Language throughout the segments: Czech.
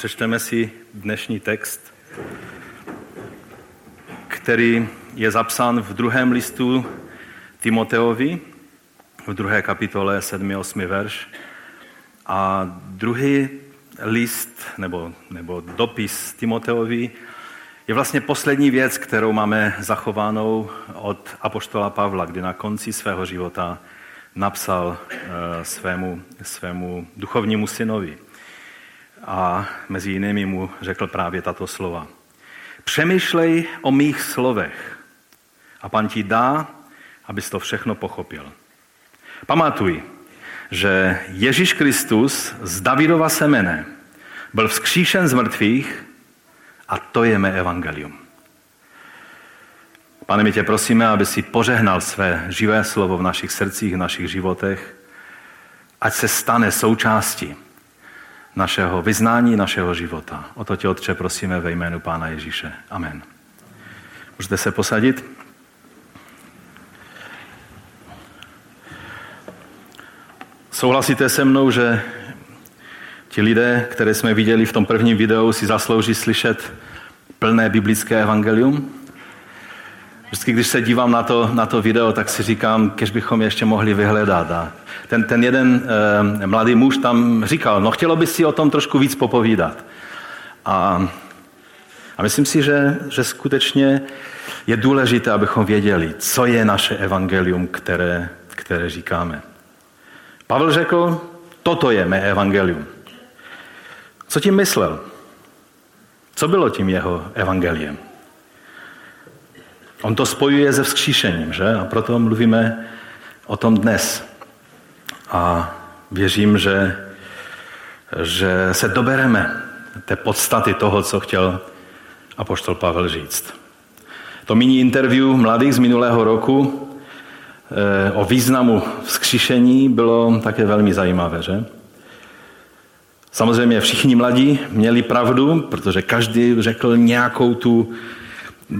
Přečteme si dnešní text, který je zapsán v druhém listu Timoteovi, v druhé kapitole 7. 8. verš. A druhý list, nebo, nebo dopis Timoteovi, je vlastně poslední věc, kterou máme zachovánou od Apoštola Pavla, kdy na konci svého života napsal e, svému, svému duchovnímu synovi a mezi jinými mu řekl právě tato slova. Přemýšlej o mých slovech a pan ti dá, abys to všechno pochopil. Pamatuj, že Ježíš Kristus z Davidova semene byl vzkříšen z mrtvých a to je mé evangelium. Pane, my tě prosíme, aby si požehnal své živé slovo v našich srdcích, v našich životech, ať se stane součástí našeho vyznání, našeho života. O to tě, Otče, prosíme ve jménu Pána Ježíše. Amen. Můžete se posadit? Souhlasíte se mnou, že ti lidé, které jsme viděli v tom prvním videu, si zaslouží slyšet plné biblické evangelium? Vždycky, když se dívám na to, na to video, tak si říkám, kež bychom ještě mohli vyhledat. A ten, ten jeden e, mladý muž tam říkal, no chtělo by si o tom trošku víc popovídat. A, a myslím si, že, že skutečně je důležité, abychom věděli, co je naše evangelium, které, které říkáme. Pavel řekl, toto je mé evangelium. Co tím myslel? Co bylo tím jeho evangeliem? On to spojuje se vzkříšením, že? A proto mluvíme o tom dnes. A věřím, že, že se dobereme té podstaty toho, co chtěl apoštol Pavel říct. To mini interview mladých z minulého roku eh, o významu vzkříšení bylo také velmi zajímavé, že? Samozřejmě všichni mladí měli pravdu, protože každý řekl nějakou tu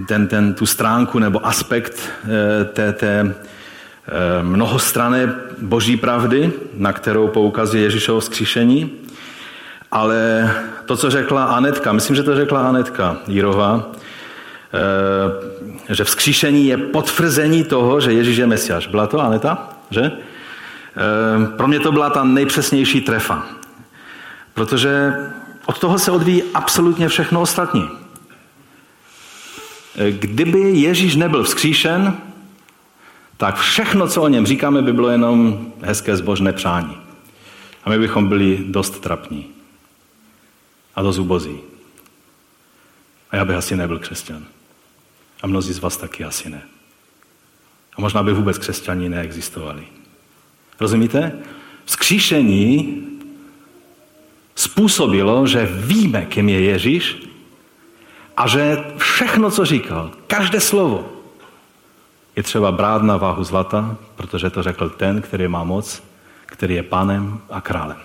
ten, ten, tu stránku nebo aspekt eh, té, té eh, mnohostrané boží pravdy, na kterou poukazuje Ježíšovo skříšení. Ale to, co řekla Anetka, myslím, že to řekla Anetka Jírová, eh, že vzkříšení je potvrzení toho, že Ježíš je Mesiáš. Byla to Aneta? Že? Pro mě to byla ta nejpřesnější trefa. Protože od toho se odvíjí absolutně všechno ostatní. Kdyby Ježíš nebyl vzkříšen, tak všechno, co o něm říkáme, by bylo jenom hezké zbožné přání. A my bychom byli dost trapní. A dost ubozí. A já bych asi nebyl křesťan. A mnozí z vás taky asi ne. A možná by vůbec křesťaní neexistovali. Rozumíte? Vzkříšení způsobilo, že víme, kým je Ježíš a že všechno, co říkal, každé slovo, je třeba brát na váhu zlata, protože to řekl ten, který má moc, který je panem a králem.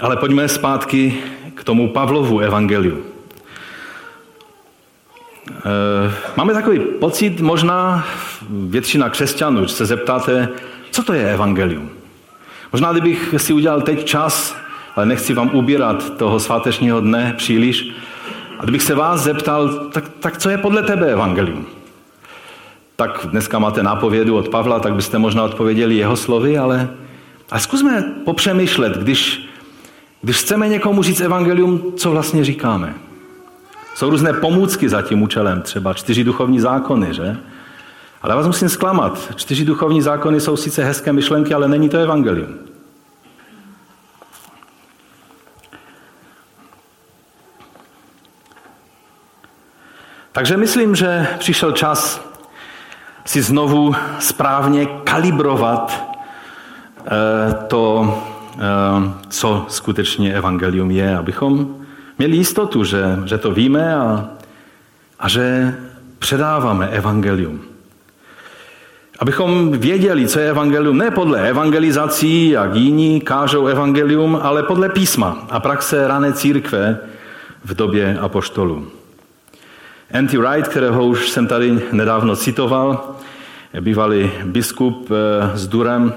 Ale pojďme zpátky k tomu Pavlovu evangeliu. Eh, máme takový pocit, možná většina křesťanů, že se zeptáte, co to je evangelium. Možná, kdybych si udělal teď čas ale nechci vám ubírat toho svátečního dne příliš. A kdybych se vás zeptal, tak, tak co je podle tebe evangelium? Tak dneska máte nápovědu od Pavla, tak byste možná odpověděli jeho slovy, ale, ale zkusme popřemýšlet, když, když chceme někomu říct evangelium, co vlastně říkáme. Jsou různé pomůcky za tím účelem, třeba čtyři duchovní zákony, že? Ale vás musím zklamat. Čtyři duchovní zákony jsou sice hezké myšlenky, ale není to evangelium. Takže myslím, že přišel čas si znovu správně kalibrovat eh, to, eh, co skutečně evangelium je, abychom měli jistotu, že, že to víme a, a že předáváme evangelium. Abychom věděli, co je evangelium, ne podle evangelizací, jak jiní kážou evangelium, ale podle písma a praxe rané církve v době apoštolů. Andy Wright, kterého už jsem tady nedávno citoval, bývalý biskup s eh, Durem,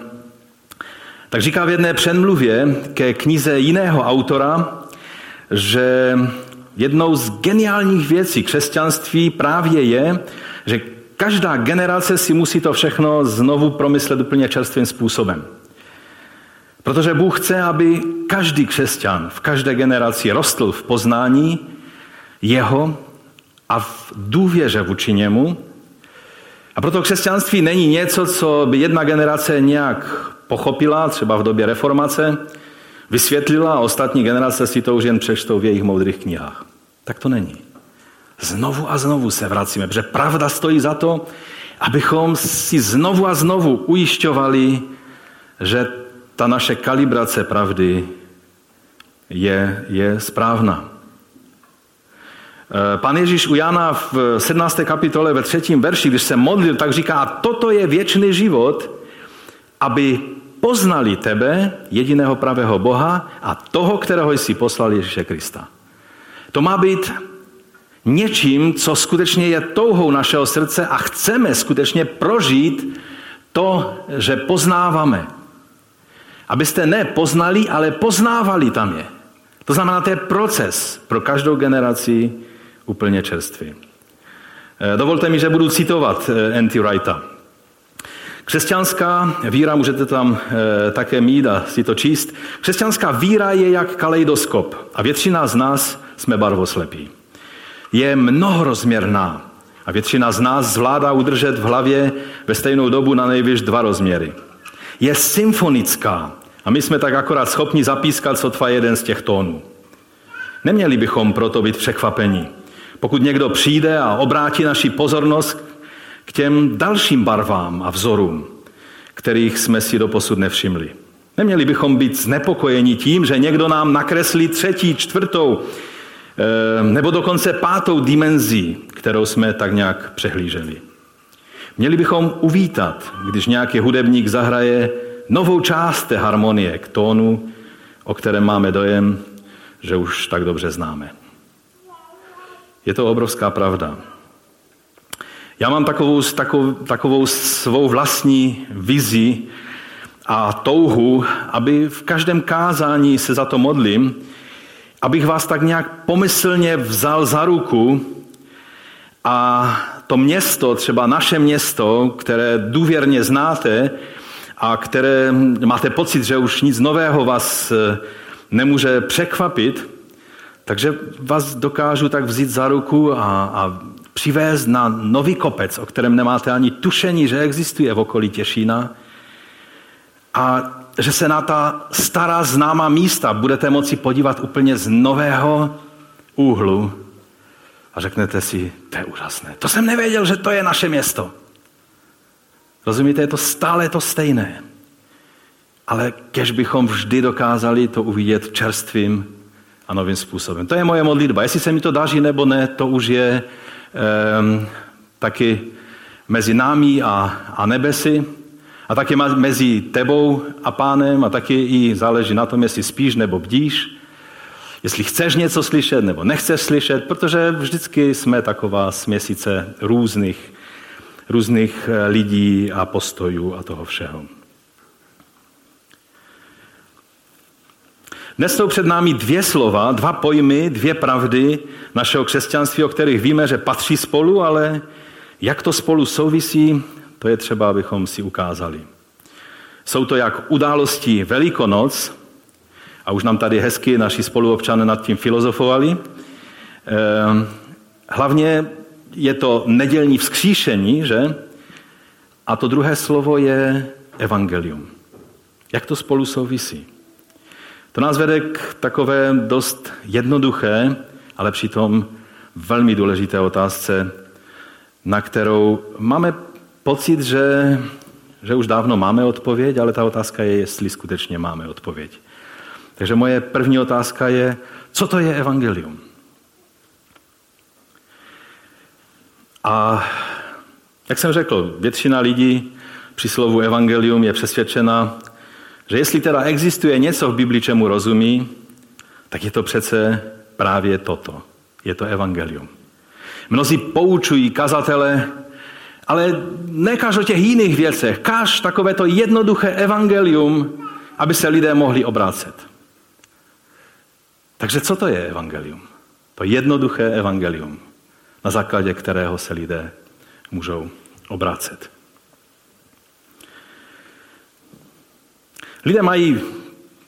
Tak říká v jedné předmluvě ke knize jiného autora, že jednou z geniálních věcí křesťanství právě je, že každá generace si musí to všechno znovu promyslet úplně čerstvým způsobem. Protože Bůh chce, aby každý křesťan v každé generaci rostl v poznání jeho a v důvěře vůči němu. A proto křesťanství není něco, co by jedna generace nějak pochopila, třeba v době reformace, vysvětlila a ostatní generace si to už jen přečtou v jejich moudrých knihách. Tak to není. Znovu a znovu se vracíme, protože pravda stojí za to, abychom si znovu a znovu ujišťovali, že ta naše kalibrace pravdy je, je správná. Eh, Pan Ježíš u Jana v 17. kapitole ve třetím verši, když se modlil, tak říká, a toto je věčný život, aby poznali tebe, jediného pravého Boha a toho, kterého jsi poslal Ježíše Krista. To má být něčím, co skutečně je touhou našeho srdce a chceme skutečně prožít to, že poznáváme. Abyste ne poznali, ale poznávali tam je. To znamená, to je proces pro každou generaci úplně čerstvý. Eh, dovolte mi, že budu citovat eh, N.T. Wrighta. Křesťanská víra, můžete tam e, také mít a si to číst, křesťanská víra je jak kaleidoskop a většina z nás jsme barvoslepí. Je mnohorozměrná a většina z nás zvládá udržet v hlavě ve stejnou dobu na nejvyš dva rozměry. Je symfonická a my jsme tak akorát schopni zapískat sotva jeden z těch tónů. Neměli bychom proto být překvapeni. Pokud někdo přijde a obrátí naši pozornost k těm dalším barvám a vzorům, kterých jsme si doposud nevšimli. Neměli bychom být znepokojeni tím, že někdo nám nakreslí třetí, čtvrtou eh, nebo dokonce pátou dimenzí, kterou jsme tak nějak přehlíželi. Měli bychom uvítat, když nějaký hudebník zahraje novou část té harmonie k tónu, o kterém máme dojem, že už tak dobře známe. Je to obrovská pravda. Já mám takovou, takovou, takovou svou vlastní vizi a touhu, aby v každém kázání se za to modlím, abych vás tak nějak pomyslně vzal za ruku a to město, třeba naše město, které důvěrně znáte a které máte pocit, že už nic nového vás eh, nemůže překvapit, takže vás dokážu tak vzít za ruku a, a přivést na nový kopec, o kterém nemáte ani tušení, že existuje v okolí Těšína a že se na ta stará známá místa budete moci podívat úplně z nového úhlu a řeknete si, to je úžasné. To jsem nevěděl, že to je naše město. Rozumíte, je to stále to stejné. Ale kež bychom vždy dokázali to uvidět čerstvým a novým způsobem. To je moje modlitba. Jestli se mi to daří nebo ne, to už je um, taky mezi námi a, a nebesy a taky mezi tebou a pánem a taky i záleží na tom, jestli spíš nebo bdíš, jestli chceš něco slyšet nebo nechceš slyšet, protože vždycky jsme taková směsice různých, různých eh, lidí a postojů a toho všeho. Dnes jsou před námi dvě slova, dva pojmy, dvě pravdy našeho křesťanství, o kterých víme, že patří spolu, ale jak to spolu souvisí, to je třeba, abychom si ukázali. Jsou to jak události Velikonoc, a už nám tady hezky naši spoluobčané nad tím filozofovali. Ehm, hlavně je to nedělní vzkříšení, že? A to druhé slovo je evangelium. Jak to spolu souvisí? To nás vede k takové dost jednoduché, ale přitom velmi důležité otázce, na kterou máme pocit, že, že už dávno máme odpověď, ale ta otázka je, jestli skutečně máme odpověď. Takže moje první otázka je, co to je evangelium? A jak jsem řekl, většina lidí při slovu evangelium je přesvědčena, že jestli teda existuje něco v Bibli, čemu rozumí, tak je to přece právě toto. Je to evangelium. Mnozí poučují kazatele, ale nekaž o těch jiných věcech. Kaž takovéto jednoduché evangelium aby se lidé mohli obrácet. Takže co to je evangelium? To jednoduché evangelium, na základě kterého se lidé můžou obrácet. Lidé mají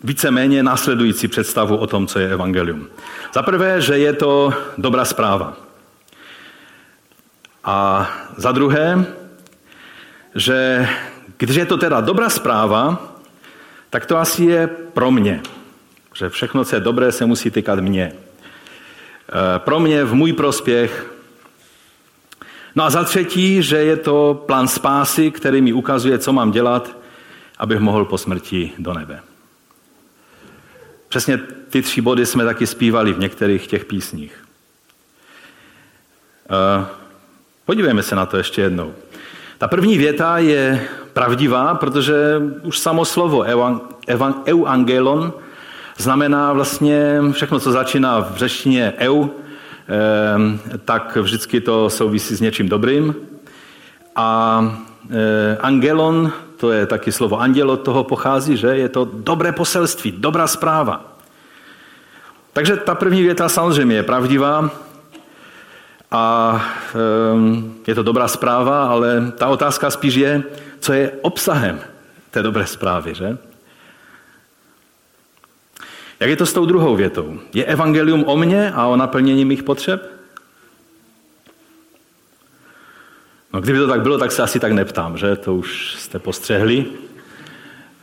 víceméně následující představu o tom, co je evangelium. Za prvé, že je to dobrá zpráva. A za druhé, že když je to teda dobrá zpráva, tak to asi je pro mě. Že všechno, co je dobré, se musí týkat mě. E, pro mě, v můj prospěch. No a za třetí, že je to plán spásy, který mi ukazuje, co mám dělat, abych mohl po smrti do nebe. Přesně ty tři body jsme taky zpívali v některých těch písních. E, podívejme se na to ještě jednou. Ta první věta je pravdivá, protože už samo slovo euangelon znamená vlastně všechno, co začíná v řeštině eu, tak vždycky to souvisí s něčím dobrým. A eh, angelon, to je taky slovo anděl, od toho pochází, že je to dobré poselství, dobrá zpráva. Takže ta první věta samozřejmě je pravdivá, a um, je to dobrá zpráva, ale ta otázka spíš je, co je obsahem té dobré zprávy, že? Jak je to s tou druhou větou? Je evangelium o mně a o naplnění mých potřeb? No, kdyby to tak bylo, tak se asi tak neptám, že? To už jste postřehli.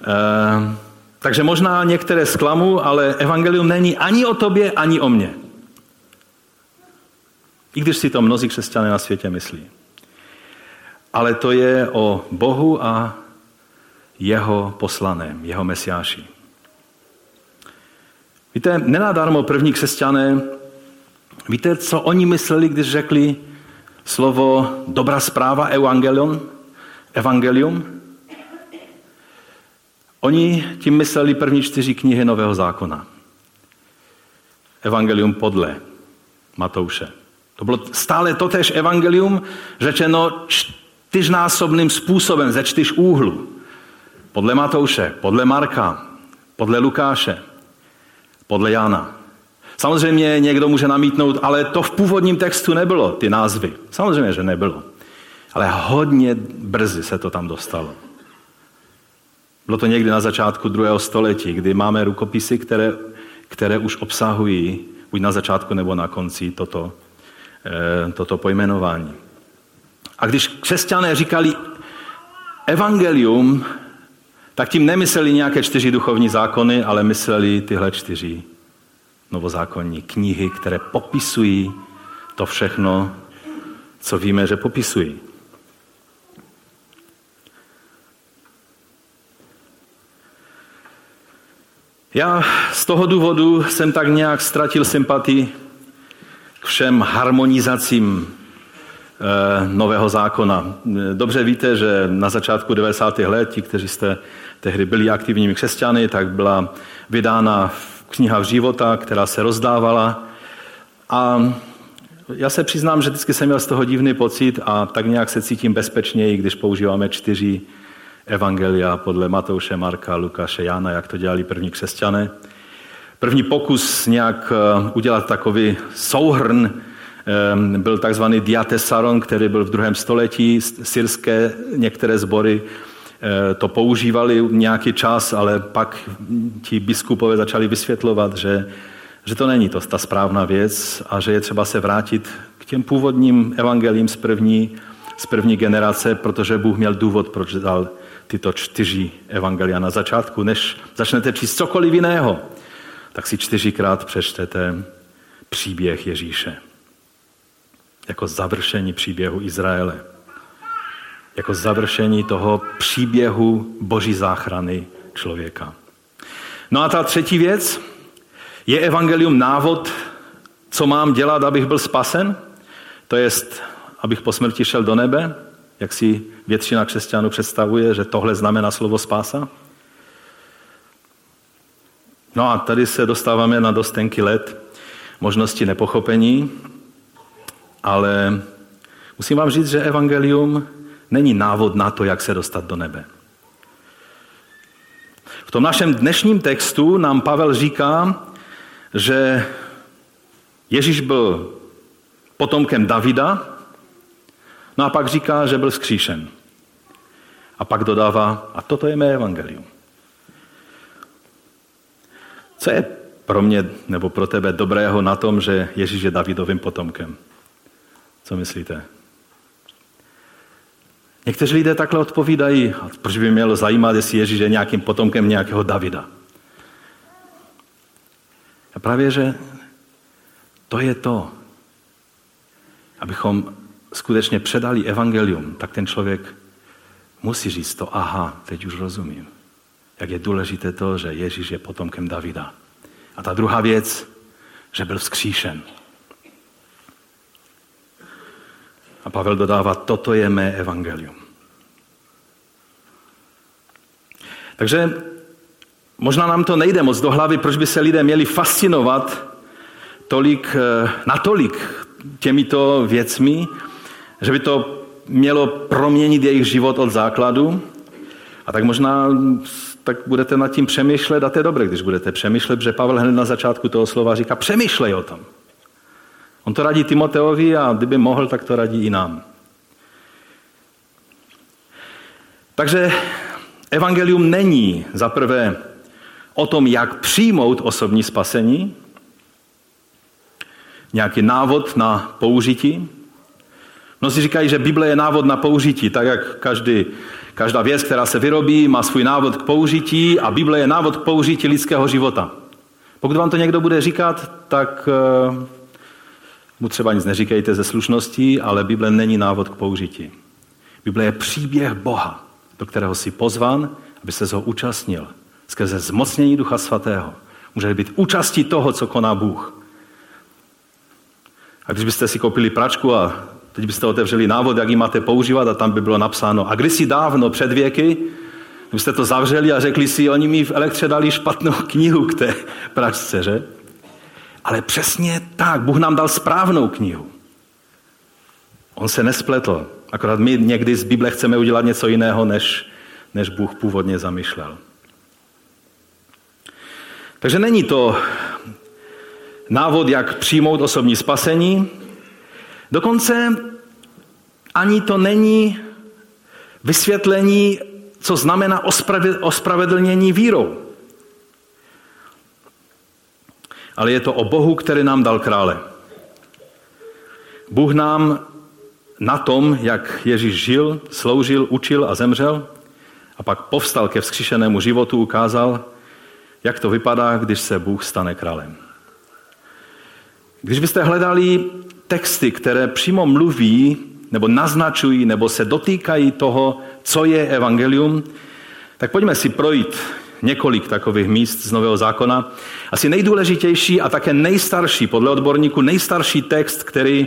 E, takže možná některé zklamu, ale evangelium není ani o tobě, ani o mně. I když si to mnozí křesťané na světě myslí. Ale to je o Bohu a jeho poslaném, jeho mesiáši. Víte, nenadarmo první křesťané, víte, co oni mysleli, když řekli slovo dobrá zpráva, evangelium? Evangelium? Oni tím mysleli první čtyři knihy Nového zákona. Evangelium podle Matouše. To bylo stále totéž evangelium, řečeno čtyřnásobným způsobem, ze čtyř úhlů. Podle Matouše, podle Marka, podle Lukáše, podle Jana. Samozřejmě někdo může namítnout, ale to v původním textu nebylo, ty názvy. Samozřejmě, že nebylo. Ale hodně brzy se to tam dostalo. Bylo to někdy na začátku druhého století, kdy máme rukopisy, které, které už obsahují buď na začátku nebo na konci toto Eh, toto pojmenování. A když křesťané říkali evangelium, tak tím nemysleli nějaké čtyři duchovní zákony, ale mysleli tyhle čtyři novozákonní knihy, které popisují to všechno, co víme, že popisují. Já z toho důvodu jsem tak nějak ztratil sympatii k všem harmonizacím eh, nového zákona. Dobře víte, že na začátku 90. let, ti, kteří jste tehdy byli aktivními křesťany, tak byla vydána kniha života, která se rozdávala. A já se přiznám, že vždycky jsem měl z toho divný pocit a tak nějak se cítím bezpečněji, když používáme čtyři evangelia podle Matouše, Marka, Lukáše, Jana, jak to dělali první křesťané. První pokus nějak eh, udělat takový souhrn eh, byl takzvaný Diatesaron, který byl v druhém století. Syrské některé sbory to používali nějaký čas, ale pak ti biskupové začali vysvětlovat, že, že to není to ta správná věc a že je třeba se vrátit k těm původním evangelím z první, z první generace, protože Bůh měl důvod, proč dal tyto čtyři evangelia na začátku, než začnete číst cokoliv jiného tak si čtyřikrát přečtete příběh Ježíše. Jako završení příběhu Izraele. Jako završení toho příběhu boží záchrany člověka. No a ta třetí věc je evangelium návod, co mám dělat, abych byl spasen, to jest, abych po smrti šel do nebe, jak si většina křesťanů představuje, že tohle znamená slovo spása. No a tady se dostáváme na dost tenký let možnosti nepochopení, ale musím vám říct, že evangelium není návod na to, jak se dostat do nebe. V tom našem dnešním textu nám Pavel říká, že Ježíš byl potomkem Davida, no a pak říká, že byl skříšen. A pak dodává, a toto je mé evangelium. Co je pro mě nebo pro tebe dobrého na tom, že Ježíš je Davidovým potomkem? Co myslíte? Někteří lidé takhle odpovídají, proč by mělo zajímat, jestli Ježíš je nějakým potomkem nějakého Davida. A právě, že to je to, abychom skutečně předali evangelium, tak ten člověk musí říct to, aha, teď už rozumím. Jak je důležité to, že Ježíš je potomkem Davida. A ta druhá věc, že byl vzkříšen. A Pavel dodává, toto je mé evangelium. Takže možná nám to nejde moc do hlavy, proč by se lidé měli fascinovat tolik, eh, natolik těmito věcmi, že by to mělo proměnit jejich život od základu. A tak možná tak budete nad tím přemýšlet a to je dobré, když budete přemýšlet, že Pavel hned na začátku toho slova říká, přemýšlej o tom. On to radí Timoteovi a kdyby mohl, tak to radí i nám. Takže evangelium není za prvé o tom, jak přijmout osobní spasení, nějaký návod na použití. Mnozí říkají, že Bible je návod na použití, tak jak každý, každá věc, která se vyrobí, má svůj návod k použití a Bible je návod k použití lidského života. Pokud vám to někdo bude říkat, tak eh, mu třeba nic neříkejte ze slušností, ale Bible není návod k použití. Bible je příběh Boha, do kterého si pozvan, aby se ho účastnil. Skrze zmocnění Ducha Svatého. Může být účastí toho, co koná Bůh. A když byste si koupili pračku a teď byste otevřeli návod, jak ji máte používat a tam by bylo napsáno, a kdysi dávno, před věky, byste to zavřeli a řekli si, oni mi v elektře dali špatnou knihu k té pračce, že? Ale přesně tak, Bůh nám dal správnou knihu. On se nespletl. Akorát my někdy z Bible chceme udělat něco jiného, než, než Bůh původně zamýšlel. Takže není to návod, jak přijmout osobní spasení. Dokonce ani to není vysvětlení, co znamená ospravedlnění vírou. Ale je to o Bohu, který nám dal krále. Bůh nám na tom, jak Ježíš žil, sloužil, učil a zemřel, a pak povstal ke vzkříšenému životu, ukázal, jak to vypadá, když se Bůh stane králem. Když byste hledali texty, které přímo mluví, nebo naznačují, nebo se dotýkají toho, co je evangelium, tak pojďme si projít několik takových míst z Nového zákona. Asi nejdůležitější a také nejstarší, podle odborníků, nejstarší text, který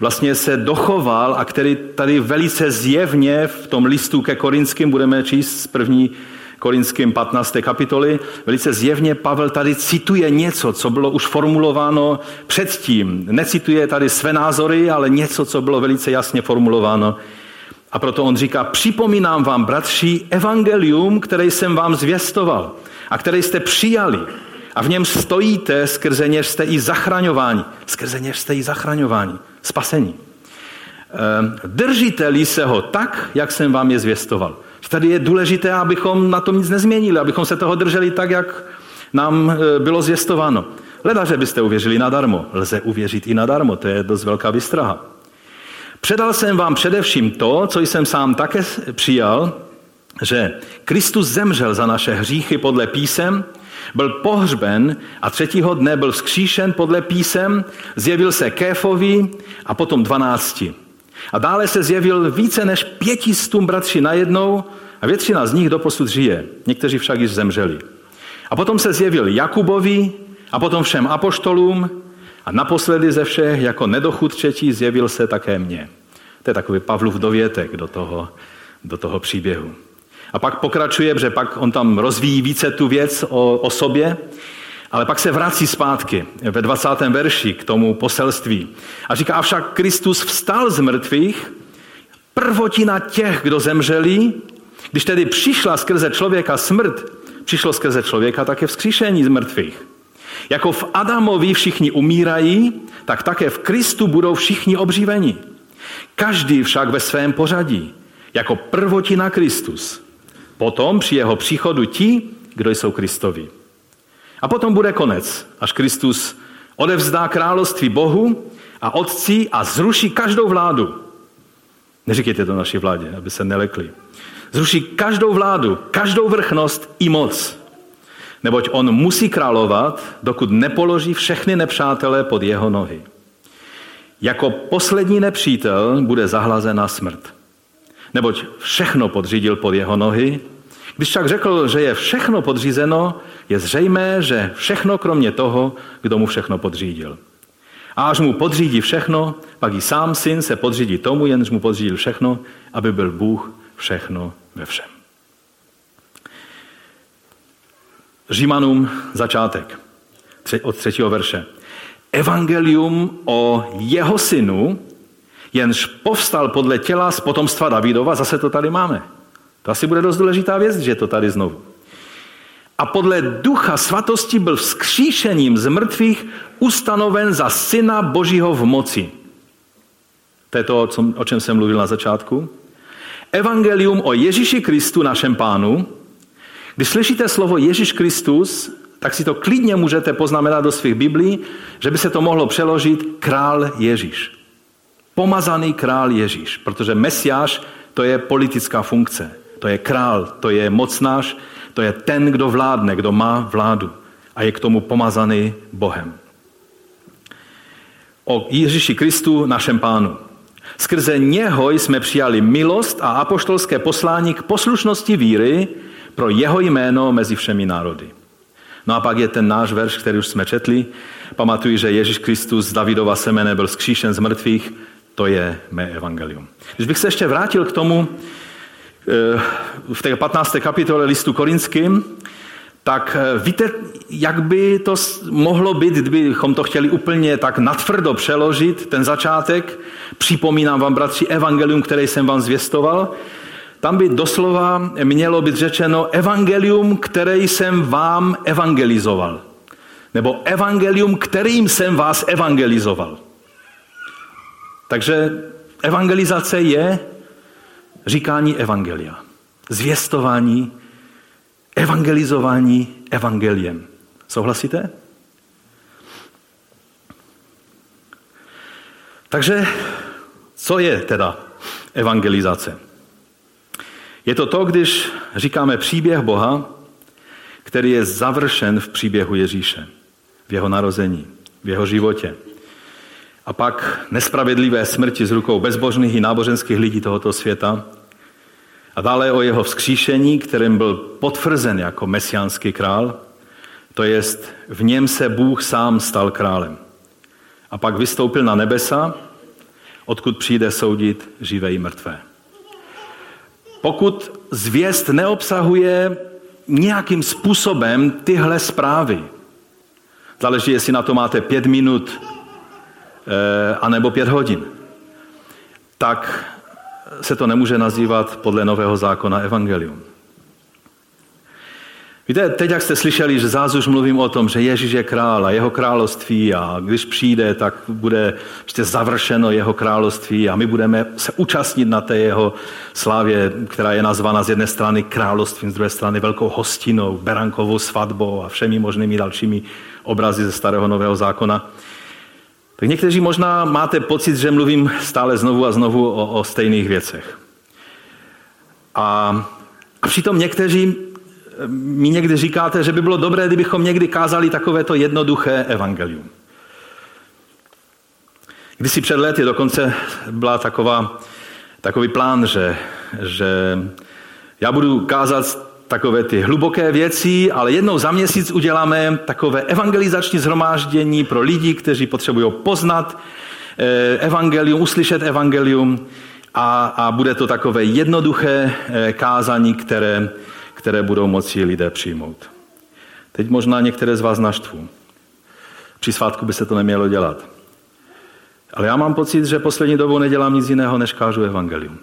vlastně se dochoval a který tady velice zjevně v tom listu ke Korinským budeme číst z první Korinským 15. kapitoly, velice zjevně Pavel tady cituje něco, co bylo už formulováno předtím. Necituje tady své názory, ale něco, co bylo velice jasně formulováno. A proto on říká, připomínám vám, bratři, evangelium, které jsem vám zvěstoval a které jste přijali a v něm stojíte, skrze něž jste i zachraňováni. Skrze něž jste i zachraňováni. Spasení. Ehm, držiteli se ho tak, jak jsem vám je zvěstoval. Tady je důležité, abychom na tom nic nezměnili, abychom se toho drželi tak, jak nám e, bylo zvěstováno. Leda, že byste uvěřili nadarmo. Lze uvěřit i nadarmo, to je dost velká vystraha. Předal jsem vám především to, co jsem sám také přijal, že Kristus zemřel za naše hříchy podle písem, byl pohřben a třetího dne byl vzkříšen podle písem, zjevil se Kéfovi a potom dvanácti. A dále se zjevil více než pětistům bratři najednou a většina z nich doposud žije. Někteří však již zemřeli. A potom se zjevil Jakubovi a potom všem apoštolům a naposledy ze všech jako nedochud třetí zjevil se také mně. To je takový Pavlův dovětek do toho, do toho příběhu. A pak pokračuje, že pak on tam rozvíjí více tu věc o, o sobě, ale pak se vrací zpátky ve 20. verši k tomu poselství. A říká, avšak Kristus vstal z mrtvých, prvotina těch, kdo zemřeli, když tedy přišla skrze člověka smrt, přišlo skrze člověka také vzkříšení z mrtvých. Jako v Adamovi všichni umírají, tak také v Kristu budou všichni obživeni. Každý však ve svém pořadí, jako prvotina Kristus. Potom při jeho příchodu ti, kdo jsou Kristovi. A potom bude konec, až Kristus odevzdá království Bohu a Otci a zruší každou vládu. Neříkejte to naší vládě, aby se nelekli. Zruší každou vládu, každou vrchnost i moc. Neboť on musí královat, dokud nepoloží všechny nepřátelé pod jeho nohy. Jako poslední nepřítel bude zahlazena smrt. Neboť všechno podřídil pod jeho nohy. Když však řekl, že je všechno podřízeno, je zřejmé, že všechno kromě toho, kdo mu všechno podřídil. A až mu podřídí všechno, pak i sám syn se podřídí tomu, jenž mu podřídil všechno, aby byl Bůh všechno ve všem. Římanům začátek od třetího verše. Evangelium o jeho synu, jenž povstal podle těla z potomstva Davidova, zase to tady máme. To asi bude dost důležitá věc, že to tady znovu. A podle ducha svatosti byl vzkříšením z mrtvých ustanoven za syna Božího v moci. To je to, o čem jsem mluvil na začátku. Evangelium o Ježíši Kristu, našem pánu. Když slyšíte slovo Ježíš Kristus, tak si to klidně můžete poznamenat do svých biblí, že by se to mohlo přeložit král Ježíš. Pomazaný král Ježíš, protože Mesiáš to je politická funkce, to je král, to je mocnář, to je ten, kdo vládne, kdo má vládu a je k tomu pomazaný Bohem. O Ježíši Kristu, našem pánu. Skrze něho jsme přijali milost a apoštolské poslání k poslušnosti víry pro jeho jméno mezi všemi národy. No a pak je ten náš verš, který už jsme četli. Pamatuji, že Ježíš Kristus z Davidova semene byl zkříšen z mrtvých. To je mé evangelium. Když bych se ještě vrátil k tomu, eh, v té 15. kapitole listu korinským, tak eh, víte, jak by to mohlo být, kdybychom to chtěli úplně tak natvrdo přeložit, ten začátek. Připomínám vám, bratři, evangelium, které jsem vám zvěstoval. Tam by doslova mělo být řečeno evangelium, které jsem vám evangelizoval. Nebo evangelium, kterým jsem vás evangelizoval. Takže evangelizace je říkání evangelia. Zvěstování, evangelizování evangeliem. Souhlasíte? Takže co je teda evangelizace? Je to to, když říkáme příběh Boha, který je završen v příběhu Ježíše, v jeho narození, v jeho životě. A pak nespravedlivé smrti z rukou bezbožných i náboženských lidí tohoto světa. A dále o jeho vzkříšení, kterým byl potvrzen jako mesiánský král, to jest v něm se Bůh sám stal králem. A pak vystoupil na nebesa, odkud přijde soudit živé i mrtvé. Pokud zvěst neobsahuje nějakým způsobem tyhle zprávy, záleží, jestli na to máte pět minut eh, anebo pět hodin, tak se to nemůže nazývat podle nového zákona evangelium. Víte, teď jak jste slyšeli, že zás už mluvím o tom, že Ježíš je král a jeho království a když přijde, tak bude ještě završeno jeho království a my budeme se účastnit na té jeho slávě, která je nazvána z jedné strany královstvím, z druhé strany velkou hostinou, berankovou svatbou a všemi možnými dalšími obrazy ze starého nového zákona. Tak někteří možná máte pocit, že mluvím stále znovu a znovu o, o stejných věcech. A, a přitom někteří mi někdy říkáte, že by bylo dobré, kdybychom někdy kázali takovéto jednoduché evangelium. Kdysi před lety dokonce byla taková, takový plán, že, že já budu kázat takové ty hluboké věci, ale jednou za měsíc uděláme takové evangelizační zhromáždění pro lidi, kteří potřebují poznat eh, evangelium, uslyšet evangelium a, a bude to takové jednoduché eh, kázání, které které budou moci lidé přijmout. Teď možná některé z vás naštvu. Při svátku by se to nemělo dělat. Ale já mám pocit, že poslední dobou nedělám nic jiného, než kážu evangelium.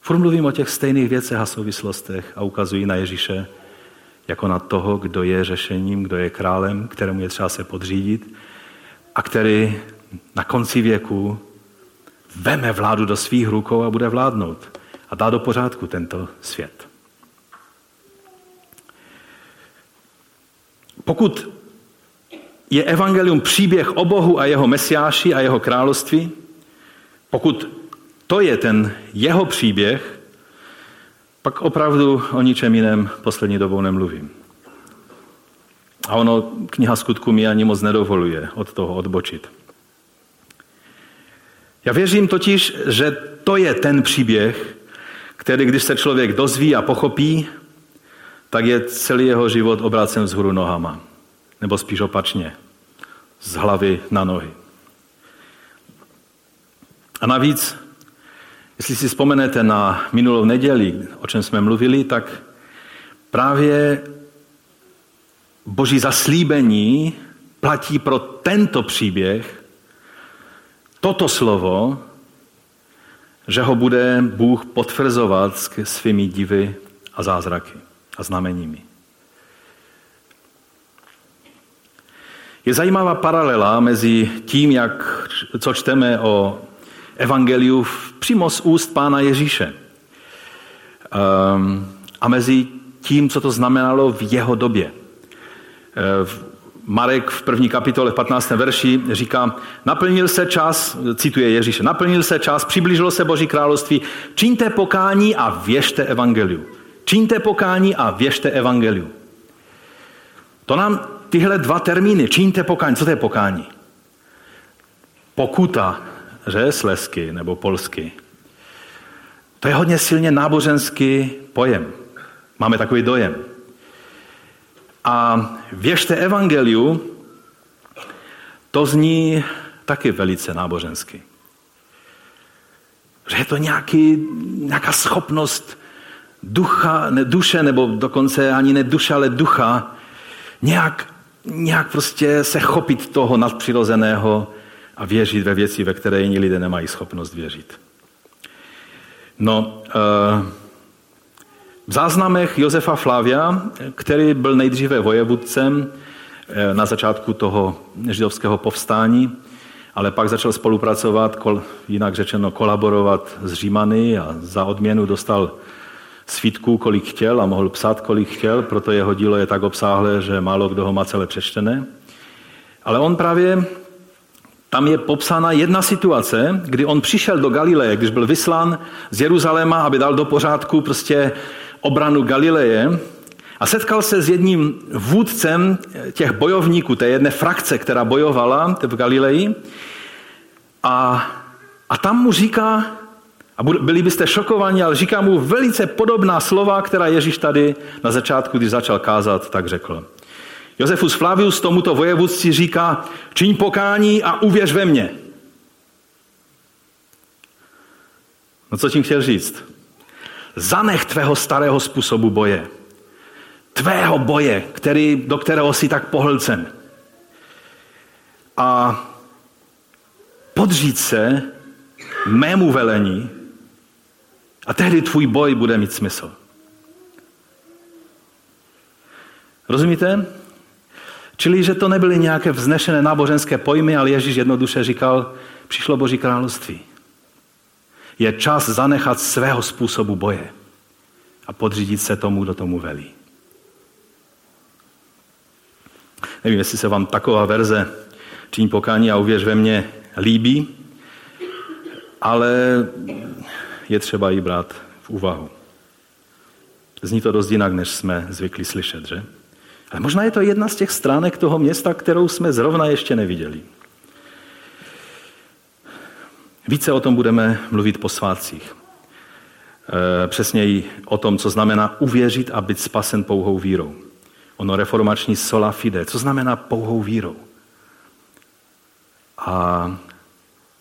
Furt mluvím o těch stejných věcech a souvislostech a ukazují na Ježíše jako na toho, kdo je řešením, kdo je králem, kterému je třeba se podřídit a který na konci věku veme vládu do svých rukou a bude vládnout a dá do pořádku tento svět. Pokud je evangelium příběh o Bohu a jeho mesiáši a jeho království, pokud to je ten jeho příběh, pak opravdu o ničem jiném poslední dobou nemluvím. A ono, kniha skutku mi ani moc nedovoluje od toho odbočit. Já věřím totiž, že to je ten příběh, který, když se člověk dozví a pochopí, tak je celý jeho život obrácen vzhůru nohama. Nebo spíš opačně, z hlavy na nohy. A navíc, jestli si vzpomenete na minulou neděli, o čem jsme mluvili, tak právě boží zaslíbení platí pro tento příběh, toto slovo, že ho bude Bůh potvrzovat svými divy a zázraky a znameními. Je zajímavá paralela mezi tím, jak, co čteme o evangeliu přímo z úst pána Ježíše um, a mezi tím, co to znamenalo v jeho době. Uh, Marek v první kapitole v 15. verši říká, naplnil se čas, cituje Ježíše, naplnil se čas, přiblížilo se Boží království, čiňte pokání a věžte evangeliu. Čiňte pokání a věžte evangeliu. To nám tyhle dva termíny, čiňte pokání, co to je pokání? Pokuta, že slesky nebo polsky. To je hodně silně náboženský pojem. Máme takový dojem. A věřte evangeliu, to zní taky velice nábožensky. Že je to nějaký, nějaká schopnost ducha, ne duše, nebo dokonce ani ne duše, ale ducha, nějak, nějak prostě se chopit toho nadpřirozeného a věřit ve věci, ve které jiní lidé nemají schopnost věřit. No, uh, v záznamech Josefa Flavia, který byl nejdříve vojevůdcem eh, na začátku toho židovského povstání, ale pak začal spolupracovat, jinak řečeno kolaborovat s Římany a za odměnu dostal svítků, kolik chtěl a mohl psát, kolik chtěl, proto jeho dílo je tak obsáhlé, že málo kdo ho má celé přečtené. Ale on právě, tam je popsána jedna situace, kdy on přišel do Galileje, když byl vyslán z Jeruzaléma, aby dal do pořádku prostě obranu Galileje a setkal se s jedním vůdcem těch bojovníků, té jedné frakce, která bojovala v Galileji. A, a tam mu říká, a byli byste šokovaní, ale říká mu velice podobná slova, která Ježíš tady na začátku, když začal kázat, tak řekl. Josefus Flavius tomuto vojevůdci říká, čiň pokání a uvěř ve mě. No co tím chtěl říct? Zanech tvého starého způsobu boje. Tvého boje, který, do kterého jsi tak pohlcen. A podřít se mému velení a tehdy tvůj boj bude mít smysl. Rozumíte? Čili, že to nebyly nějaké vznešené náboženské pojmy, ale Ježíš jednoduše říkal, přišlo Boží království. Je čas zanechat svého způsobu boje a podřídit se tomu, kdo tomu velí. Nevím, jestli se vám taková verze činí pokání a uvěř ve mě líbí, ale je třeba ji brát v úvahu. Zní to dost jinak, než jsme zvykli slyšet, že? Ale možná je to jedna z těch stránek toho města, kterou jsme zrovna ještě neviděli. Více o tom budeme mluvit po svátcích. E, přesněji o tom, co znamená uvěřit a být spasen pouhou vírou. Ono reformační sola fide. Co znamená pouhou vírou? A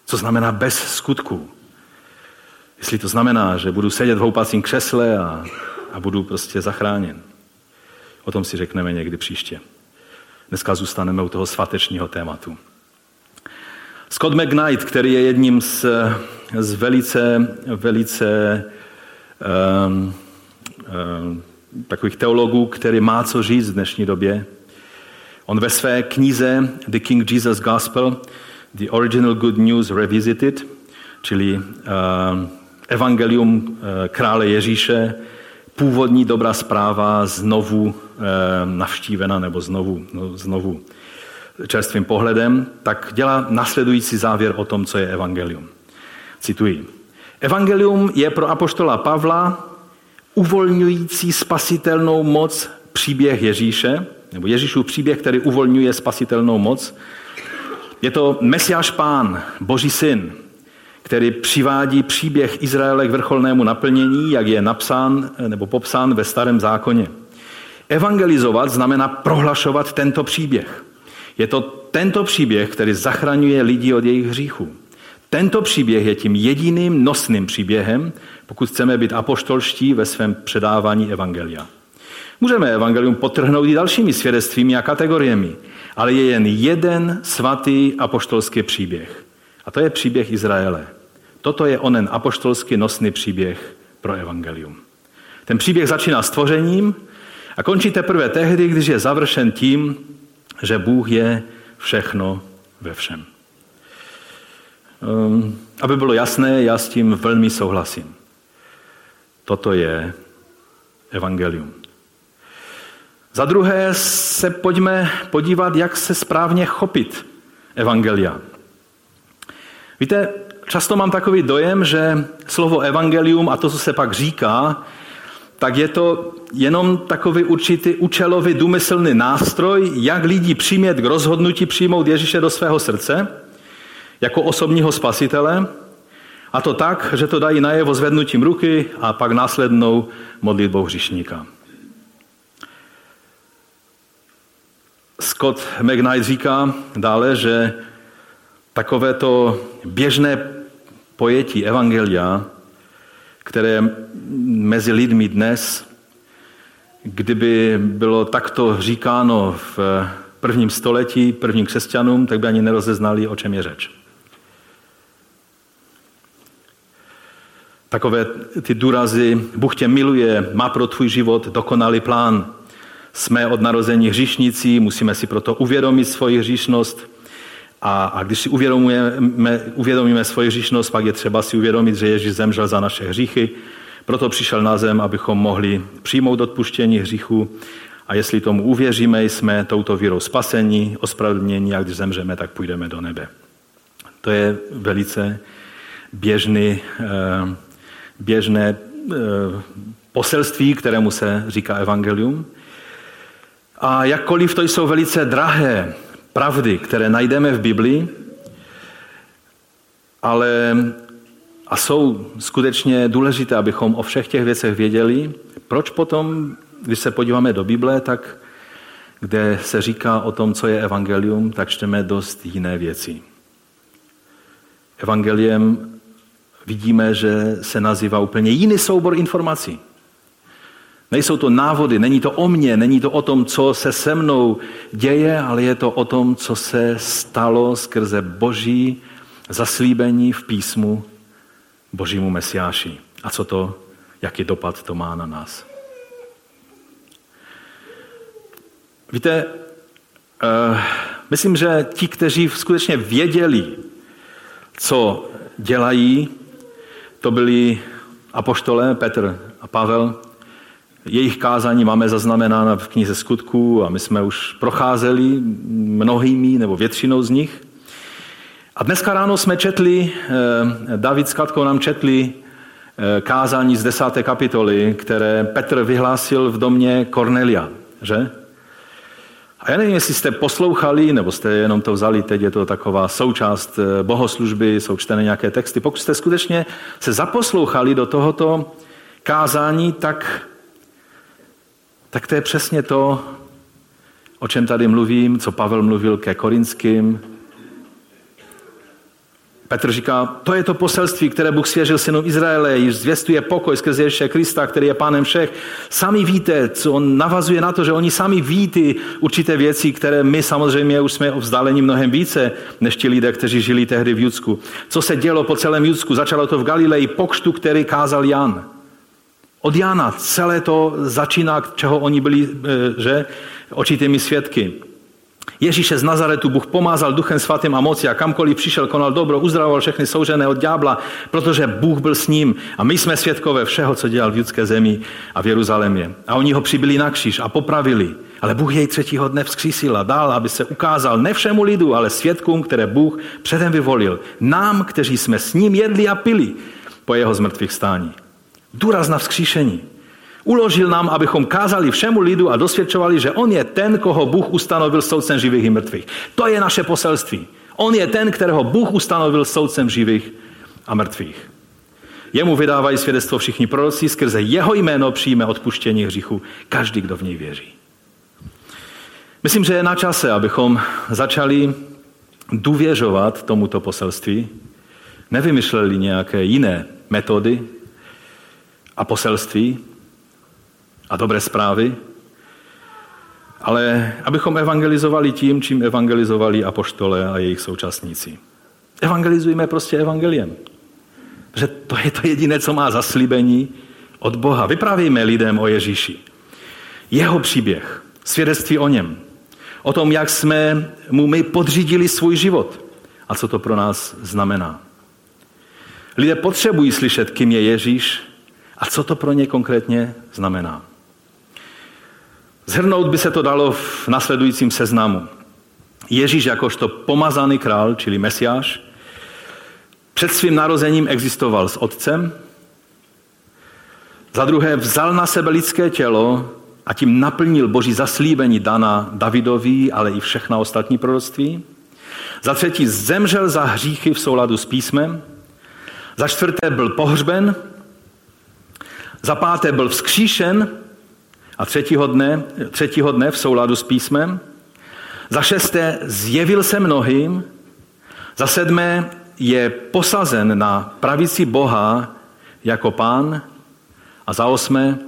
co znamená bez skutků? Jestli to znamená, že budu sedět v houpacím křesle a, a budu prostě zachráněn. O tom si řekneme někdy příště. Dneska zůstaneme u toho svatečního tématu. Scott McKnight, který je jedním z, z velice, velice um, um, takových teologů, který má co říct v dnešní době. On ve své knize The King Jesus Gospel, The Original Good News Revisited, čili uh, Evangelium uh, krále Ježíše, původní dobrá zpráva znovu uh, navštívena nebo znovu, no, znovu čerstvým pohledem, tak dělá nasledující závěr o tom, co je evangelium. Cituji. Evangelium je pro apoštola Pavla uvolňující spasitelnou moc příběh Ježíše, nebo Ježíšův příběh, který uvolňuje spasitelnou moc. Je to Mesiáš Pán, Boží syn, který přivádí příběh Izraele k vrcholnému naplnění, jak je napsán nebo popsán ve starém zákoně. Evangelizovat znamená prohlašovat tento příběh. Je to tento příběh, který zachraňuje lidi od jejich hříchů. Tento příběh je tím jediným nosným příběhem, pokud chceme být apoštolští ve svém předávání evangelia. Můžeme evangelium potrhnout i dalšími svědectvími a kategoriemi, ale je jen jeden svatý apoštolský příběh. A to je příběh Izraele. Toto je onen apoštolský nosný příběh pro evangelium. Ten příběh začíná stvořením a končí teprve tehdy, když je završen tím, že Bůh je všechno ve všem. Um, aby bylo jasné, já s tím velmi souhlasím. Toto je evangelium. Za druhé se pojďme podívat, jak se správně chopit evangelia. Víte, často mám takový dojem, že slovo evangelium a to, co se pak říká, tak je to jenom takový určitý účelový, důmyslný nástroj, jak lidi přimět k rozhodnutí přijmout Ježíše do svého srdce jako osobního spasitele, a to tak, že to dají najevo zvednutím ruky a pak následnou modlitbou hřišníka. Scott McKnight říká dále, že takovéto běžné pojetí evangelia, které mezi lidmi dnes, kdyby bylo takto říkáno v prvním století prvním křesťanům, tak by ani nerozeznali, o čem je řeč. Takové ty důrazy, Bůh tě miluje, má pro tvůj život dokonalý plán. Jsme od narození hříšníci, musíme si proto uvědomit svoji hříšnost. A, a když si uvědomíme, uvědomíme svoji hříšnost, pak je třeba si uvědomit, že Ježíš zemřel za naše hříchy. Proto přišel na zem, abychom mohli přijmout odpuštění hříchu. A jestli tomu uvěříme, jsme touto vírou spasení, ospravedlnění a když zemřeme, tak půjdeme do nebe. To je velice běžný eh, běžné eh, poselství, kterému se říká evangelium. A jakkoliv to jsou velice drahé pravdy, které najdeme v Biblii, ale a jsou skutečně důležité, abychom o všech těch věcech věděli. Proč potom, když se podíváme do Bible, tak kde se říká o tom, co je evangelium, tak čteme dost jiné věci. Evangeliem vidíme, že se nazývá úplně jiný soubor informací. Nejsou to návody, není to o mně, není to o tom, co se se mnou děje, ale je to o tom, co se stalo skrze boží zaslíbení v písmu božímu mesiáši. A co to, jaký dopad to má na nás. Víte, uh, myslím, že ti, kteří skutečně věděli, co dělají, to byli apoštole Petr a Pavel. Jejich kázání máme zaznamenána v knize skutků a my jsme už procházeli mnohými nebo většinou z nich. A dneska ráno jsme četli, eh, David s Katkou nám četli eh, kázání z desáté kapitoly, které Petr vyhlásil v domě Cornelia, že? A já nevím, jestli jste poslouchali, nebo jste jenom to vzali, teď je to taková součást eh, bohoslužby, jsou čtené nějaké texty. Pokud jste skutečně se zaposlouchali do tohoto kázání, tak, tak to je přesně to, o čem tady mluvím, co Pavel mluvil ke Korinským, Petr říká, to je to poselství, které Bůh svěřil synům Izraele, již zvěstuje pokoj skrze Ježíše Krista, který je pánem všech. Sami víte, co on navazuje na to, že oni sami ví ty určité věci, které my samozřejmě už jsme vzdáleni mnohem více, než ti lidé, kteří žili tehdy v Judsku. Co se dělo po celém Judsku? Začalo to v Galileji, pokštu, který kázal Jan. Od Jana celé to začíná, čeho oni byli, eh, že, očitými svědky. Ježíše z Nazaretu Bůh pomázal duchem svatým a moci a kamkoliv přišel, konal dobro, uzdravoval všechny soužené od ďábla, protože Bůh byl s ním a my jsme svědkové všeho, co dělal v judské zemi a v Jeruzalémě. A oni ho přibyli na kříž a popravili. Ale Bůh jej třetího dne vzkřísil a dal, aby se ukázal ne všemu lidu, ale svědkům, které Bůh předem vyvolil. Nám, kteří jsme s ním jedli a pili po jeho zmrtvých stání. Důraz na vzkříšení. Uložil nám, abychom kázali všemu lidu a dosvědčovali, že on je ten, koho Bůh ustanovil soudcem živých i mrtvých. To je naše poselství. On je ten, kterého Bůh ustanovil soudcem živých a mrtvých. Jemu vydávají svědectvo všichni proroci, skrze jeho jméno přijme odpuštění hříchu každý, kdo v něj věří. Myslím, že je na čase, abychom začali důvěřovat tomuto poselství, nevymyšleli nějaké jiné metody a poselství, a dobré zprávy, ale abychom evangelizovali tím, čím evangelizovali apoštole a jejich současníci. Evangelizujeme prostě evangeliem. Protože to je to jediné, co má zaslíbení od Boha. Vyprávíme lidem o Ježíši. Jeho příběh, svědectví o něm. O tom, jak jsme mu my podřídili svůj život a co to pro nás znamená. Lidé potřebují slyšet, kým je Ježíš a co to pro ně konkrétně znamená. Zhrnout by se to dalo v nasledujícím seznamu. Ježíš jakožto pomazaný král, čili mesiáš, před svým narozením existoval s otcem, za druhé vzal na sebe lidské tělo a tím naplnil boží zaslíbení dana Davidovi, ale i všechna ostatní proroctví. Za třetí zemřel za hříchy v souladu s písmem. Za čtvrté byl pohřben. Za páté byl vzkříšen a třetího dne, třetího dne v souladu s písmem. Za šesté zjevil se mnohým. Za sedmé je posazen na pravici Boha jako pán. A za osmé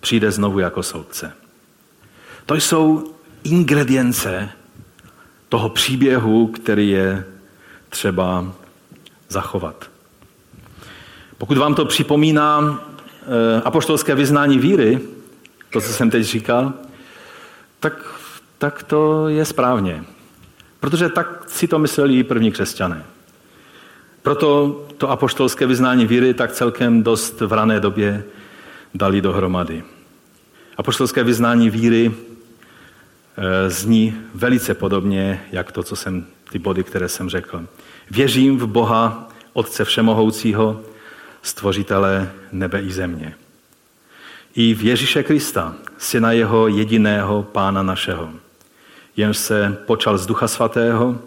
přijde znovu jako soudce. To jsou ingredience toho příběhu, který je třeba zachovat. Pokud vám to připomíná apoštolské vyznání víry, to, co jsem teď říkal, tak, tak to je správně. Protože tak si to mysleli i první křesťané. Proto to apoštolské vyznání víry tak celkem dost v rané době dali dohromady. Apoštolské vyznání víry e, zní velice podobně, jak to, co jsem, ty body, které jsem řekl. Věřím v Boha, Otce Všemohoucího, Stvořitele nebe i země i v Ježíše Krista, syna jeho jediného pána našeho. Jenž se počal z Ducha Svatého,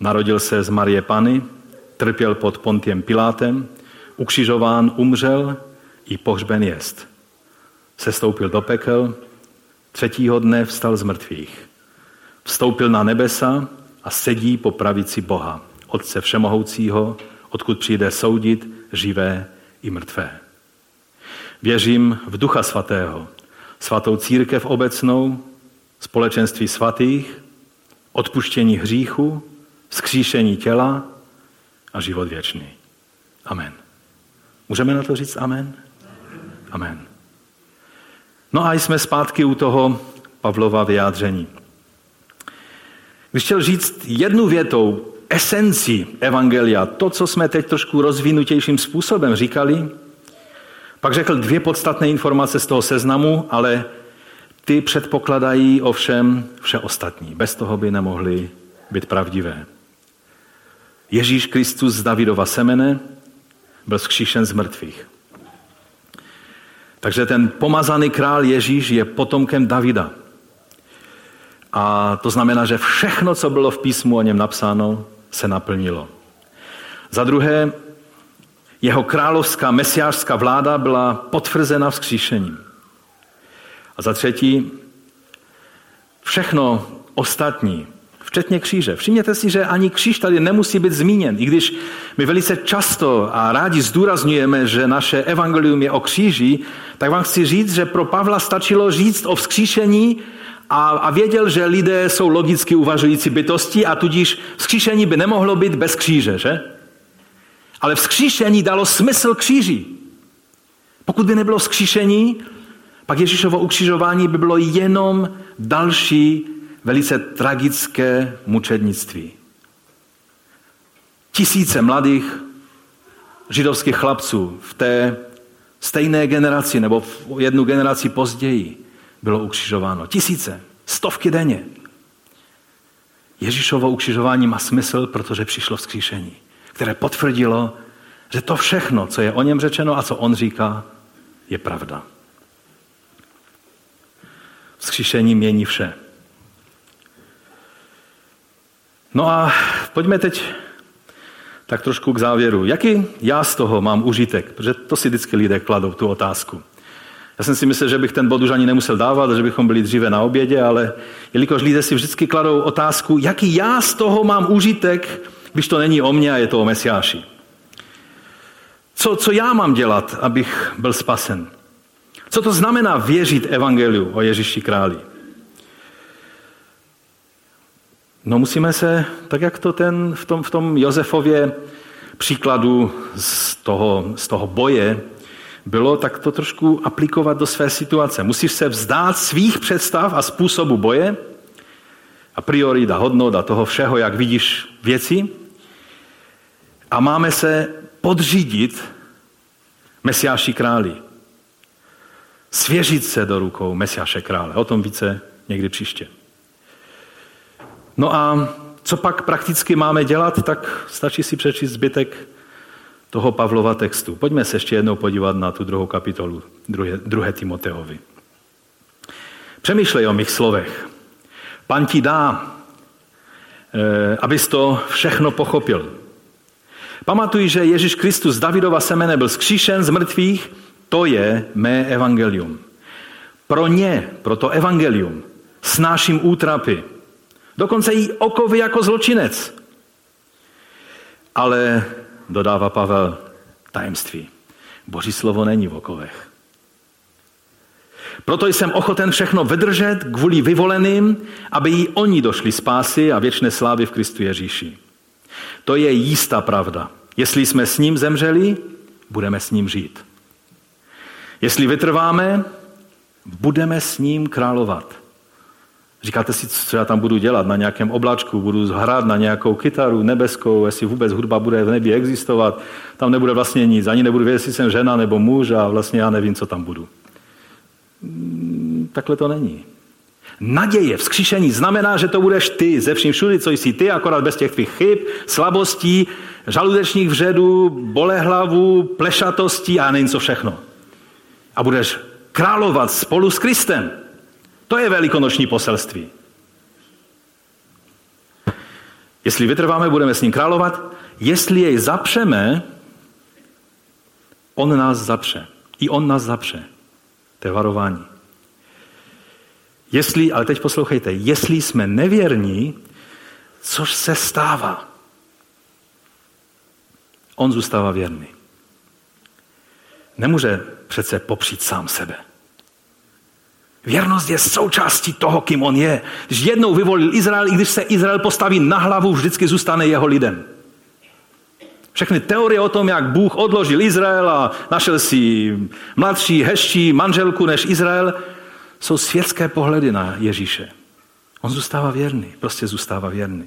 narodil se z Marie Pany, trpěl pod Pontiem Pilátem, ukřižován, umřel i pohřben jest. Sestoupil do pekel, třetího dne vstal z mrtvých. Vstoupil na nebesa a sedí po pravici Boha, Otce Všemohoucího, odkud přijde soudit živé i mrtvé. Věřím v Ducha Svatého, svatou církev obecnou, společenství svatých, odpuštění hříchu, skříšení těla a život věčný. Amen. Můžeme na to říct amen? Amen. No a jsme zpátky u toho Pavlova vyjádření. Když chtěl říct jednu větou esenci Evangelia, to, co jsme teď trošku rozvinutějším způsobem říkali, pak řekl dvě podstatné informace z toho seznamu, ale ty předpokladají ovšem vše ostatní. Bez toho by nemohly být pravdivé. Ježíš Kristus z Davidova semene byl zkříšen z mrtvých. Takže ten pomazaný král Ježíš je potomkem Davida. A to znamená, že všechno, co bylo v písmu o něm napsáno, se naplnilo. Za druhé, jeho královská mesiářská vláda byla potvrzena vzkříšením. A za třetí, všechno ostatní, včetně kříže. Všimněte si, že ani kříž tady nemusí být zmíněn, i když my velice často a rádi zdůrazňujeme, že naše evangelium je o kříži, tak vám chci říct, že pro Pavla stačilo říct o vzkříšení a, a věděl, že lidé jsou logicky uvažující bytosti a tudíž vzkříšení by nemohlo být bez kříže, že? Ale vzkříšení dalo smysl kříži. Pokud by nebylo vzkříšení, pak Ježíšovo ukřižování by bylo jenom další velice tragické mučednictví. Tisíce mladých židovských chlapců v té stejné generaci nebo v jednu generaci později bylo ukřižováno. Tisíce, stovky denně. Ježíšovo ukřižování má smysl, protože přišlo vzkříšení, které potvrdilo, že to všechno, co je o něm řečeno a co on říká, je pravda. Vzkříšení mění vše. No a pojďme teď tak trošku k závěru. Jaký já z toho mám užitek? Protože to si vždycky lidé kladou, tu otázku. Já jsem si myslel, že bych ten bod už ani nemusel dávat, že bychom byli dříve na obědě, ale jelikož lidé si vždycky kladou otázku, jaký já z toho mám užitek, když to není o mně a je to o Mesiáši. Co, co já mám dělat, abych byl spasen? Co to znamená věřit evangeliu o Ježíši králi? No musíme se, tak jak to ten v tom, v tom Josefově příkladu z toho, z toho boje bylo, tak to trošku aplikovat do své situace. Musíš se vzdát svých představ a způsobu boje, a priorita, hodnot a toho všeho, jak vidíš věci. A máme se podřídit Mesiáši králi. Svěřit se do rukou Mesiáše krále. O tom více někdy příště. No a co pak prakticky máme dělat, tak stačí si přečíst zbytek toho Pavlova textu. Pojďme se ještě jednou podívat na tu druhou kapitolu, druhé, druhé Timoteovi. Přemýšlej o mých slovech. Pan ti dá, eh, abys to všechno pochopil. Pamatuj, že Ježíš Kristus Davidova semene byl zkříšen z mrtvých, to je mé evangelium. Pro ně, pro to evangelium, snáším útrapy. Dokonce i okovy jako zločinec. Ale dodává Pavel, tajemství. Boží slovo není v okovech. Proto jsem ochoten všechno vydržet kvůli vyvoleným, aby i oni došli spásy a věčné slávy v Kristu Ježíši. To je jistá pravda. Jestli jsme s ním zemřeli, budeme s ním žít. Jestli vytrváme, budeme s ním královat. Říkáte si, co já tam budu dělat na nějakém oblačku, budu hrát na nějakou kytaru nebeskou, jestli vůbec hudba bude v nebi existovat, tam nebude vlastně nic, ani nebudu vědět, jestli jsem žena nebo muž a vlastně já nevím, co tam budu. Mm, takhle to není. Naděje, vzkříšení znamená, že to budeš ty, ze vším všudy, co jsi ty, akorát bez těch tvých chyb, slabostí, žaludečních vředů, bolehlavu, plešatostí a nevím co všechno. A budeš královat spolu s Kristem. To je velikonoční poselství. Jestli vytrváme, budeme s ním královat. Jestli jej zapřeme, on nás zapře. I on nás zapře. To je varování. Jestli, ale teď poslouchejte, jestli jsme nevěrní, což se stává, on zůstává věrný. Nemůže přece popřít sám sebe. Věrnost je součástí toho, kým on je. Když jednou vyvolil Izrael, i když se Izrael postaví na hlavu, vždycky zůstane jeho lidem. Všechny teorie o tom, jak Bůh odložil Izrael a našel si mladší, hezčí manželku než Izrael, jsou světské pohledy na Ježíše. On zůstává věrný, prostě zůstává věrný.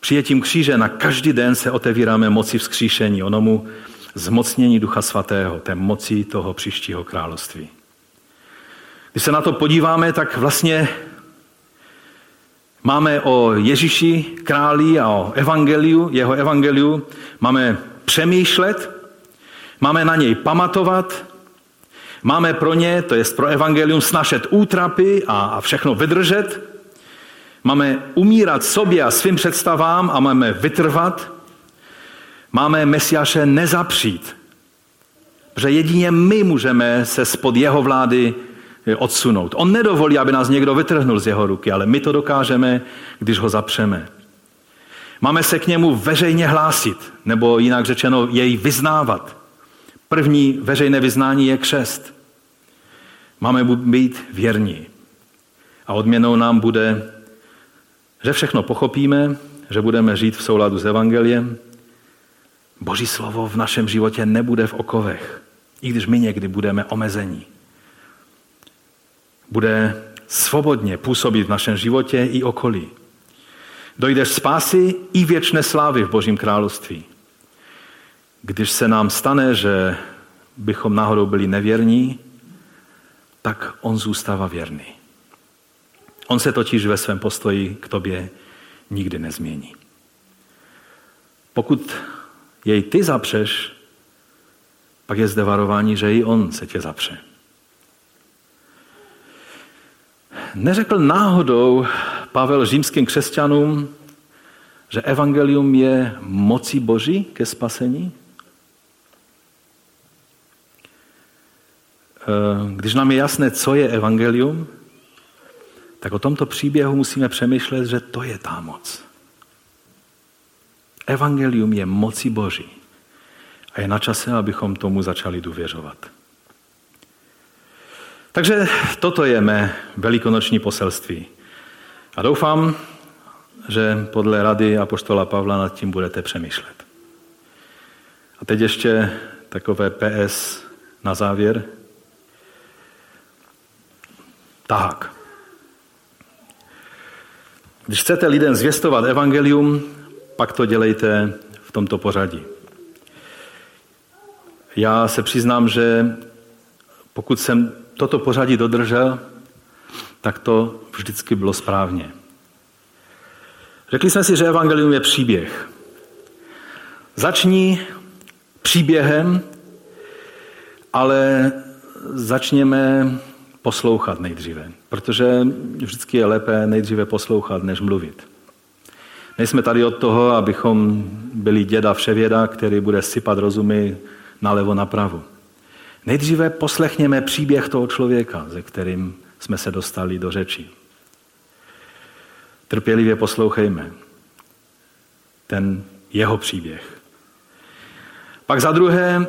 Přijetím kříže na každý den se otevíráme moci vzkříšení, onomu zmocnění Ducha Svatého, té moci toho příštího království. Když se na to podíváme, tak vlastně máme o Ježíši králi a o evangeliu, jeho evangeliu, máme přemýšlet, máme na něj pamatovat, máme pro ně, to je pro evangelium, snašet útrapy a, a všechno vydržet, máme umírat sobě a svým představám a máme vytrvat, máme Mesiáše nezapřít. Protože jedině my můžeme se spod jeho vlády eh, odsunout. On nedovolí, aby nás někdo vytrhnul z jeho ruky, ale my to dokážeme, když ho zapřeme. Máme se k němu veřejně hlásit, nebo jinak řečeno jej vyznávat. První veřejné vyznání je křest. Máme být věrní. A odměnou nám bude, že všechno pochopíme, že budeme žít v souladu s Evangeliem, Boží slovo v našem životě nebude v okovech, i když my někdy budeme omezení. Bude svobodně působit v našem životě i okolí. Dojdeš spásy i věčné slávy v Božím království. Když se nám stane, že bychom náhodou byli nevěrní, tak on zůstává věrný. On se totiž ve svém postoji k tobě nikdy nezmění. Pokud jej ty zapřeš, pak je zde varování, že i on se tě zapře. Neřekl náhodou Pavel římským křesťanům, že evangelium je mocí boží ke spasení? Eh, když nám je jasné, co je evangelium, tak o tomto příběhu musíme přemýšlet, že to je ta moc. Evangelium je mocí Boží. A je na čase, abychom tomu začali důvěřovat. Takže toto je mé velikonoční poselství. A doufám, že podle rady Apoštola Pavla nad tím budete přemýšlet. A teď ještě takové PS na závěr. Tak. Když chcete lidem zvěstovat evangelium, pak to dělejte v tomto pořadí. Já se přiznám, že pokud jsem toto pořadí dodržel, tak to vždycky bylo správně. Řekli jsme si, že evangelium je příběh. Začni příběhem, ale začněme poslouchat nejdříve, protože vždycky je lépe nejdříve poslouchat, než mluvit. Nejsme tady od toho, abychom byli děda vševěda, který bude sypat rozumy nalevo napravo. Nejdříve poslechněme příběh toho člověka, ze kterým jsme se dostali do řeči. Trpělivě poslouchejme ten jeho příběh. Pak za druhé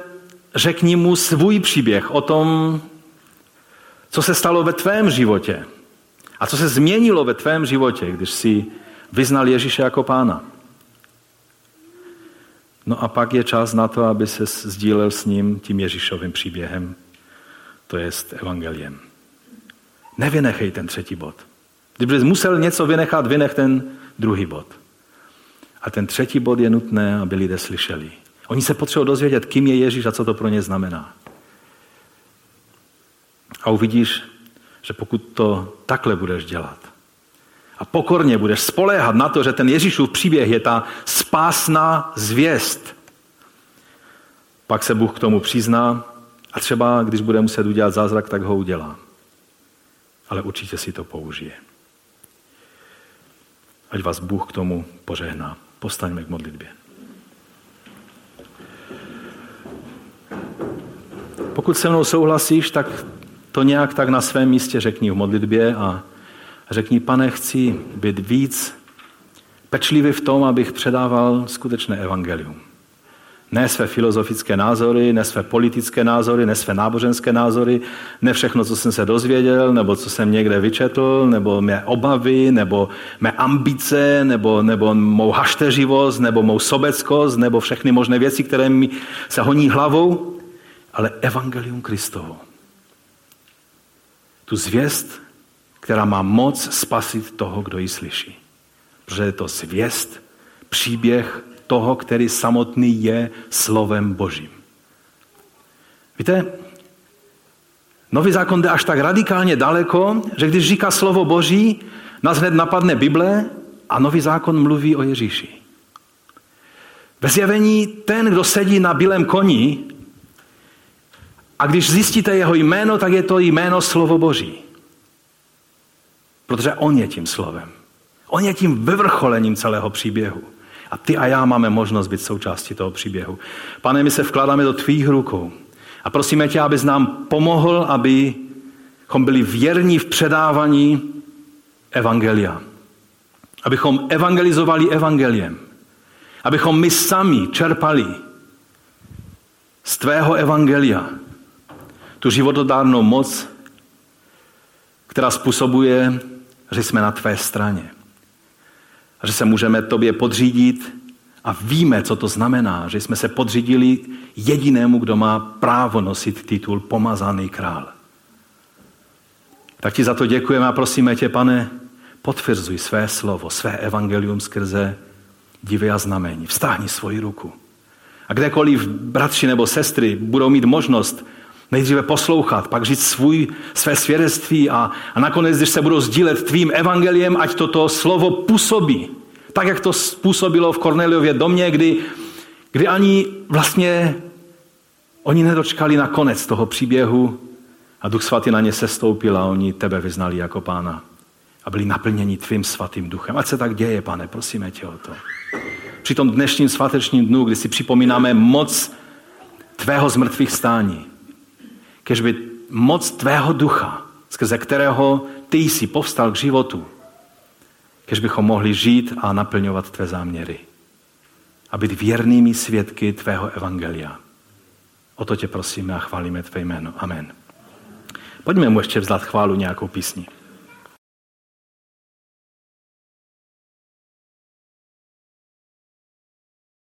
řekni mu svůj příběh o tom, co se stalo ve tvém životě a co se změnilo ve tvém životě, když si vyznal Ježíše jako pána. No a pak je čas na to, aby se sdílel s ním tím Ježíšovým příběhem, to je evangeliem. Nevynechej ten třetí bod. Kdyby musel něco vynechat, vynech ten druhý bod. A ten třetí bod je nutné, aby lidé slyšeli. Oni se potřebují dozvědět, kým je Ježíš a co to pro ně znamená. A uvidíš, že pokud to takhle budeš dělat a pokorně budeš spoléhat na to, že ten Ježíšův příběh je ta spásná zvěst, pak se Bůh k tomu přizná a třeba, když bude muset udělat zázrak, tak ho udělá. Ale určitě si to použije. Ať vás Bůh k tomu požehná. Postaňme k modlitbě. Pokud se mnou souhlasíš, tak to nějak tak na svém místě řekni v modlitbě a řekni, pane, chci být víc pečlivý v tom, abych předával skutečné evangelium. Ne své filozofické názory, ne své politické názory, ne své náboženské názory, ne všechno, co jsem se dozvěděl, nebo co jsem někde vyčetl, nebo mé obavy, nebo mé ambice, nebo, nebo mou hašteřivost, nebo mou sobeckost, nebo všechny možné věci, které mi se honí hlavou, ale evangelium Kristovo tu zvěst, která má moc spasit toho, kdo ji slyší. Protože je to zvěst, příběh toho, který samotný je slovem Božím. Víte, Nový zákon jde až tak radikálně daleko, že když říká slovo Boží, nás hned napadne Bible a Nový zákon mluví o Ježíši. Ve zjevení ten, kdo sedí na bílém koni, a když zjistíte jeho jméno, tak je to jméno slovo Boží. Protože on je tím slovem. On je tím vyvrcholením celého příběhu. A ty a já máme možnost být součástí toho příběhu. Pane, my se vkládáme do tvých rukou. A prosíme tě, abys nám pomohl, abychom byli věrní v předávání evangelia. Abychom evangelizovali evangeliem. Abychom my sami čerpali z tvého evangelia tu životodárnou moc, která způsobuje, že jsme na tvé straně. Že se můžeme tobě podřídit A víme, co to znamená, že jsme se podřídili jedinému, kdo má právo nosit titul pomazaný král. Tak ti za to děkujeme a prosíme tě, pane, potvrzuj své slovo, své evangelium skrze divy a znamení. Vstáhni svoji ruku. A kdekoliv bratři nebo sestry budou mít možnost nejdříve poslouchat, pak říct svůj, své svědectví a, a nakonec, když se budou sdílet tvým evangeliem, ať toto slovo působí. Tak, jak to působilo v Korneliově domě, kdy, kdy ani vlastně oni nedočkali na konec toho příběhu a Duch Svatý na ně sestoupil a oni tebe vyznali jako pána a byli naplněni tvým svatým duchem. Ať se tak děje, pane, prosíme tě o to. Při tom dnešním svatečním dnu, kdy si připomínáme moc tvého zmrtvých stání, kežby moc tvého ducha, skrze kterého ty jsi povstal k životu, kež bychom mohli žít a naplňovat tvé záměry. A být věrnými svědky tvého evangelia. O to tě prosíme a chválíme tvé jméno. Amen. Pojďme mu ještě vzdat chválu nějakou písni.